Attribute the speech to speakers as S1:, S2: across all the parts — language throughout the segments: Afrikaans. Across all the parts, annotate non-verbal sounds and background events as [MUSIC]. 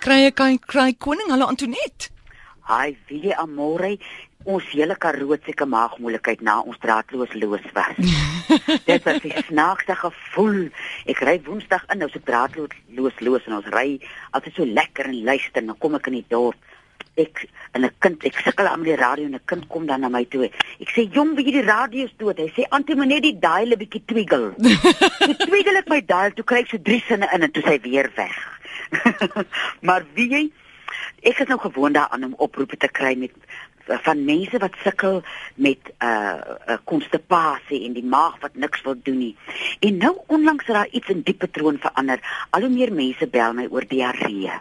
S1: Krye kan kry koning hulle Antoinette.
S2: Hi, wie amore ons hele karootse maagmoeilikheid na ons draadloos loos was. [LAUGHS] Dit was 'n snaakse gevoel. Ek ry Woensdag in, nou so draadloos loos loos en ons ry altyd so lekker en luister, dan kom ek in die dorp. Ek en 'n kind, ek sukkel aan die radio en 'n kind kom dan na my toe. Ek sê, "Jong, wie die radio is dood." Hy sê, "Antie, moet net die dial 'n bietjie twiggle." Ek twiggle ek my dial, toe kry ek so drie sinne in en toe sy weer weg. [LAUGHS] maar wie jy ek is nou gewoond daaraan om oproepe te kry met van mense wat sukkel met 'n uh, uh, konstipasie en die maag wat niks wil doen nie. En nou onlangs het daar iets in die patroon verander. Al hoe meer mense bel my oor diarree.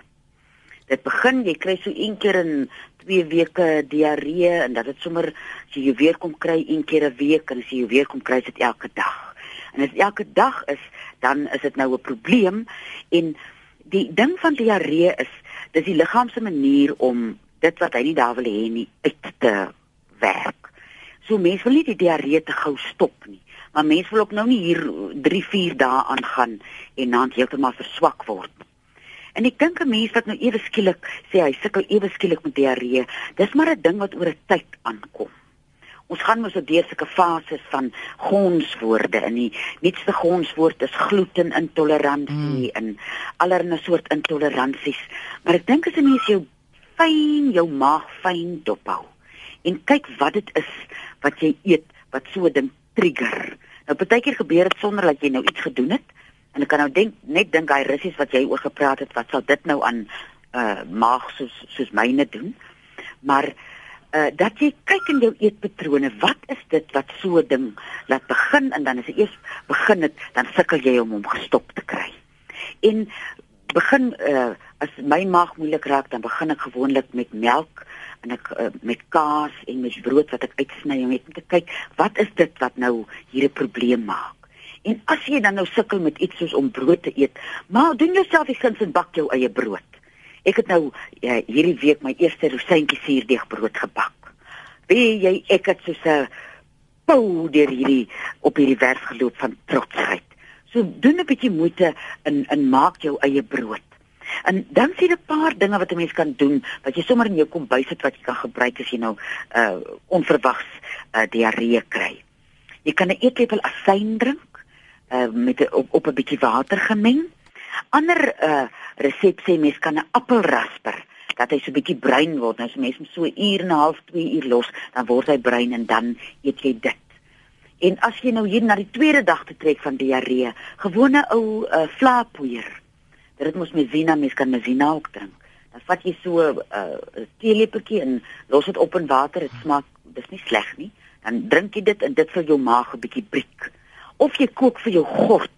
S2: Dit begin jy kry so een keer in 2 weke diarree en dat dit sommer as jy weer kom kry een keer 'n week en as jy weer kom kry dit elke dag. En as elke dag is, dan is dit nou 'n probleem en die ding van diarree is dis die liggaam se manier om dit wat hy nie daar wil hê nie uit te werk. So mense wil nie die diarree te gou stop nie. Maar mense wil ook nou nie hier 3, 4 dae aangaan en dan heeltemal verswak word. En ek dink 'n mens wat nou ewe skielik sê hy sukkel ewe skielik met diarree, dis maar 'n ding wat oor 'n tyd aankom ons gaan mos deur sulke fases van gonswoorde in. Die nuutste gonswoord is glutenintoleransie mm. en allerlei soort intoleransies maar ek dink as 'n mens jou fyn jou maag fyn dophou en kyk wat dit is wat jy eet wat so 'n ding trigger. Nou partykeer gebeur dit sonder dat jy nou iets gedoen het. En ek kan nou denk net dink hy russies wat jy oor gepraat het wat sal dit nou aan uh maag soos soos myne doen. Maar uh dat jy kyk in jou eetpatrone, wat is dit wat so 'n ding laat begin en dan as jy eers begin het, dan sukkel jy om hom gestop te kry. En begin uh as my maag moeilik raak, dan begin ek gewoonlik met melk en ek uh, met kaas en met brood wat ek uitsny om net te kyk wat is dit wat nou hier 'n probleem maak. En as jy dan nou sukkel met iets soos om brood te eet, maar doen jouself die guns en bak jou eie brood. Ek het nou ja, hierdie week my eerste rosientjie suurdeegbrood gebak. Wie jy ek het so 'n pou deur hierdie op hierdie werf geloop van trotsheid. So doen 'n bietjie moeite in in maak jou eie brood. En dan sien 'n paar dinge wat 'n mens kan doen wat jy sommer in jou kombuis het wat jy kan gebruik as jy nou uh onverwags uh diarree kry. Jy kan 'n eetlepel asyn drink uh met op, op 'n bietjie water gemeng. Ander uh resep sê mens kan 'n appel rasper dat hy so bietjie bruin word. Nou as mens hom so 'n uur en 'n half, 2 uur los, dan word hy bruin en dan eet jy dit. En as jy nou hier na die tweede dag te trek van diarree, gewone ou uh, vlaapoeier. Dit moet mens sien, mens kan mens sien ook drink. Dan vat jy so 'n uh, teelepeltjie en los dit op in water. Dit smaak dis nie sleg nie. Dan drink jy dit en dit sal jou maag 'n bietjie breek. Of jy kook vir jou gort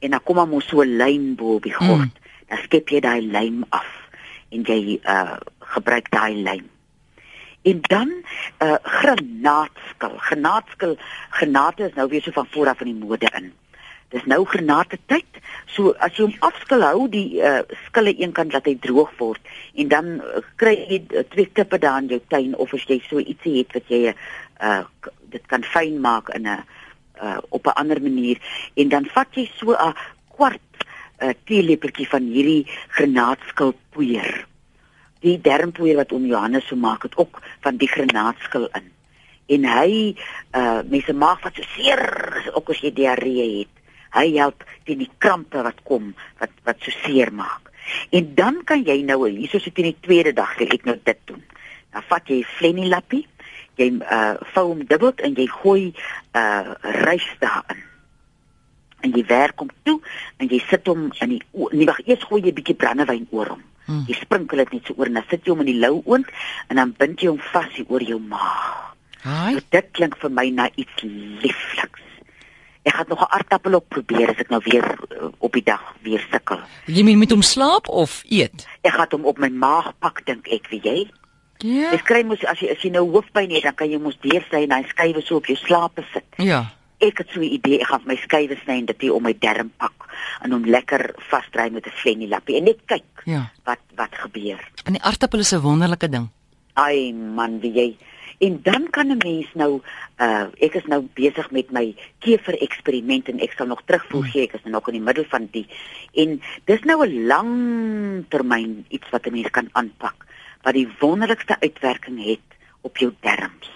S2: en dan kom maar so 'n lyn bo op die gort. Mm dan skep jy daai lym af en jy uh gebruik daai lym. En dan uh granaatskil. Granaatskil, granate is nou weer so van voor af in die mode in. Dis nou granate tyd. So as jy hom afskil hou die uh skille eenkant laat hy droog word en dan uh, kry jy uh, twee tippe daar in jou tuin of as jy so ietsie het wat jy uh dit kan fyn maak in 'n uh op 'n ander manier en dan vat jy so 'n kwart 'n uh, teelepeltjie van hierdie granaatskilpoeier. Die dermpoeier wat oom Johannes so maak het ook van die granaatskil in. En hy uh mense maag wat so seer ook as jy diarree het. Hy help teen die krampe wat kom wat wat so seer maak. En dan kan jy nou hierso sit in die tweede dag sê ek nou dit doen. Dan vat jy flennie lappie, jy uh vou hom dubbel en jy gooi uh rys daarin en jy werk hom toe en jy sit hom in die nie wag eers gooi jy 'n bietjie brandewyn oor hom. Hmm. Jy sprinkel dit net so oor en dan sit jy hom in die lou oond en dan bind jy hom vas hier oor jou maag. Haai. So, dit klink vir my na iets liefliks. Ek het nog 'n aardappel op probeer as ek nou weer uh, op die dag weer sukkel.
S1: Jy meen met hom slaap of eet?
S2: Ek het hom op my maag pak dink ek, wie jy? Ja. Ek kry mos as jy as jy nou hoofpyn het, dan kan jy mos deursy en hy skuwe so op jou slaap sit.
S1: Ja
S2: ek het so 'n idee, ek gaan my skeiwe sny en dit hier om my darm pak en hom lekker vasdry met 'n flennie lappie en net kyk
S1: ja.
S2: wat wat gebeur.
S1: En die aardappel is 'n wonderlike ding.
S2: Ai man, wie jy En dan kan 'n mens nou uh ek is nou besig met my kever eksperiment en ek sal nog terugvoer gee. Ek is nou nog in die middel van die en dis nou 'n lang termyn iets wat 'n mens kan aanpak wat die wonderlikste uitwerking het op jou darmes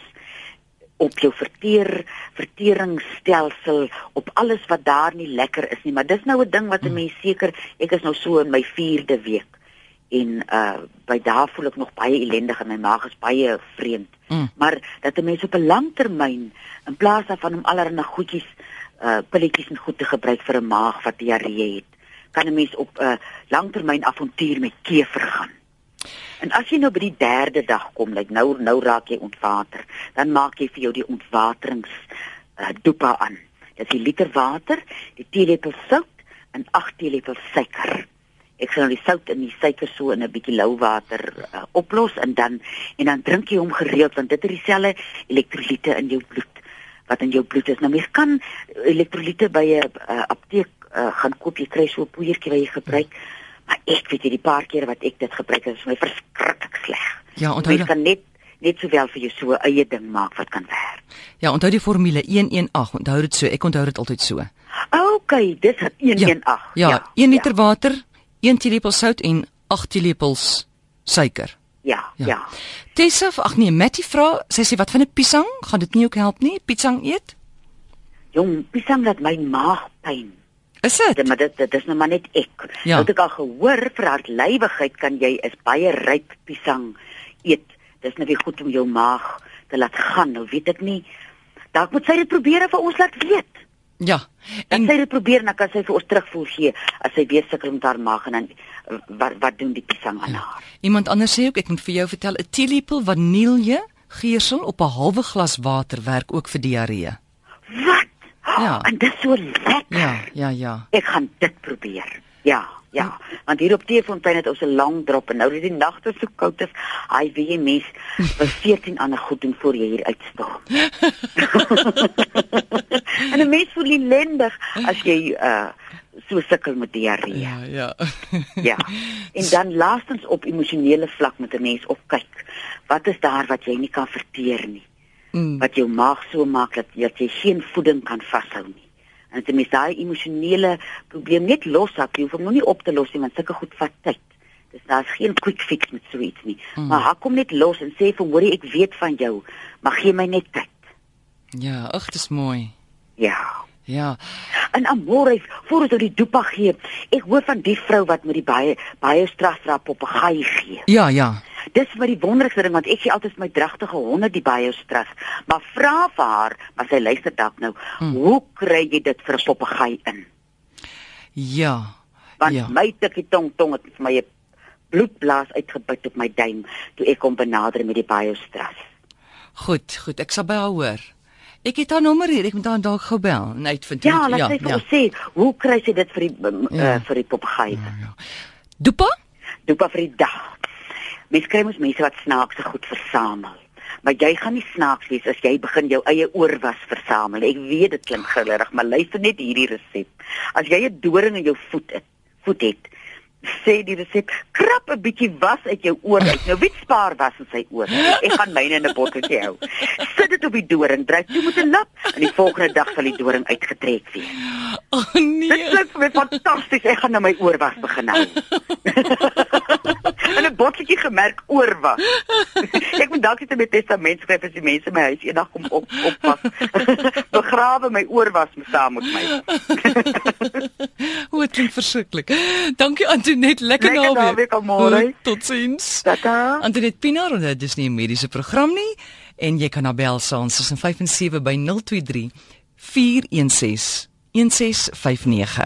S2: op jou verteer verteringsstelsel op alles wat daar nie lekker is nie. Maar dis nou 'n ding wat 'n mens seker ek is nou so in my 4de week. En uh by daar voel ek nog baie ellendig en my maag is baie vreemd.
S1: Mm.
S2: maar dat 'n mens op 'n lang termyn in plaas daarvan om allerlei goedjies uh pilletjies en goed te gebruik vir 'n maag wat diarree het kan 'n mens op 'n uh, langtermyn avontuur met kever gaan En as jy nou by die derde dag kom, like nou nou raak jy ontwater, dan maak jy vir jou die ontwaterings uh, dopa aan. Dit is 'n liter water, die teelepel sout en 8 teelepel suiker. Ek sal nou die sout en die suiker so in 'n bietjie lou water uh, oplos en dan en dan drink jy hom gereeld want dit het dieselfde elektrolyte in jou bloed wat in jou bloed is. Nou mens kan elektrolyte by 'n uh, apteek uh, gaan koop, jy kry so 'n poeiertjie wat jy gebruik. Maar ek weet jy die paar keer wat ek dit gebruik het, is my verskriklik sleg.
S1: Ja, onthou
S2: Jy kan net net sowel vir jou so eie ding maak wat kan werk.
S1: Ja, onthou die formule 118. Onthou dit so. Ek onthou dit altyd so.
S2: OK, dis 118.
S1: Ja, ja 1 liter water, 1 teelepel sout en 8 teelepels suiker.
S2: Ja,
S1: Ja.
S2: ja. ja.
S1: Tessa, ag nee, Mattie vra, sy sê wat van 'n piesang? Gaan dit nie ook help nie? Piesang eet?
S2: Jong, pisang laat my maag pyn.
S1: Is dit?
S2: Dit maar dit, dit is nou maar net ek.
S1: Ja.
S2: Nou het ek al gehoor vir hartlywigheid kan jy is baie ryp pisang eet. Dis nou weer goed om jou maag te laat gaan. Nou weet ek nie. Dalk moet sy dit probeer en vir ons laat weet.
S1: Ja.
S2: En
S1: En
S2: sy dit probeer dan kan sy vir ons terugvoer gee as sy weer sukkel met haar maag en dan wat wat doen die pisang aan haar?
S1: iemand anders sê ook ek moet vir jou vertel 'n teelepel vanilje geersel op 'n halwe glas water werk ook vir diarree.
S2: Wat?
S1: Ja.
S2: En dit is so lekker.
S1: Ja, ja, ja.
S2: Ek gaan dit probeer. Ja, ja. Want hier op Teefontein het ons 'n lang drop en nou dat die nagte so koud is, hy weet jy mens [LAUGHS] vir 14 ander goed doen voor jy hier uitstorm. [LAUGHS] en 'n mens voel ellendig as jy uh so sukkel met diarree.
S1: Ja, ja. [LAUGHS]
S2: Ja. En dan laastens op emosionele vlak moet 'n mens opkyk. Wat is daar wat jy nie kan verteer nie?
S1: Mm.
S2: Wat jou maag so maak dat jy, dat jy geen voeding kan vashou nie. En jy mens daai emosionele probleem net loshak, jy hoef hom nog nie op te los nie want sulke goed vat tyd. Dis daar's geen quick fix met so iets nie. Mm. Maar hak hom net los en sê vir hoorie, ek weet van jou, maar gee my net tyd.
S1: Ja, ag, dis mooi.
S2: Ja.
S1: Ja.
S2: En amore, voor ons oor die dopa gee, ek hoor van die vrou wat met die baie baie strafra papegaai gee.
S1: Ja, ja.
S2: Dis vir die wonderlikste ding want ek gee altyd my dragtige honde die biostras, maar vra vir haar, maar sy luister dalk nou, hmm. hoe kry jy dit vir 'n papegaai in?
S1: Ja.
S2: Want
S1: Ja.
S2: ja. my tikkie tong tong het vir my 'n bloedblaas uitgebyt op my duim toe ek hom benader met die biostras.
S1: Goed, goed. Ek sal by haar hoor. Ek het haar nommer hier. Ek moet haar dalk gou bel en uitvind
S2: Ja,
S1: hoe-
S2: laat sy vir ons sê, hoe kry sy dit vir die
S1: Ja.
S2: uh, vir die papegaai?
S1: Ja, ja. Dopa?
S2: Dopa vir die dag. Mens kry mos mense wat snaakse goed versamel. Maar jy gaan nie snaaks wees as jy begin jou eie oorwas versamel. Ek weet dit klink gillerig, maar luister net hierdie resep. As jy 'n doring in jou voet het, voet het, sê die resep, krap 'n bietjie was uit jou oor uit. Nou wie spaar was in sy oor? Ek gaan myne in 'n botteltjie hou. Sit dit op die doring, dryf toe met 'n lap en die volgende dag sal die doring uitgetrek wees.
S1: O oh,
S2: Dit
S1: nee.
S2: klink vir my fantasties. Ek gaan nou my oorwas begin hou. [LAUGHS] en 'n botteltjie gemerk oorwas. ek moet dalk net 'n testament skryf as die mense my huis eendag kom op oppas. [LAUGHS] Begrawe my oorwas saam met my.
S1: Hoe dit klink verskriklik. Dankie Antoinette, lekker
S2: Lekker
S1: naweek.
S2: naweek, amore. [LAUGHS]
S1: Totsiens.
S2: Tata.
S1: Antoinette Pinaar, en dit is nie 'n mediese program nie en jy kan na bel saans tussen 5 en 7 by 023 416 1659.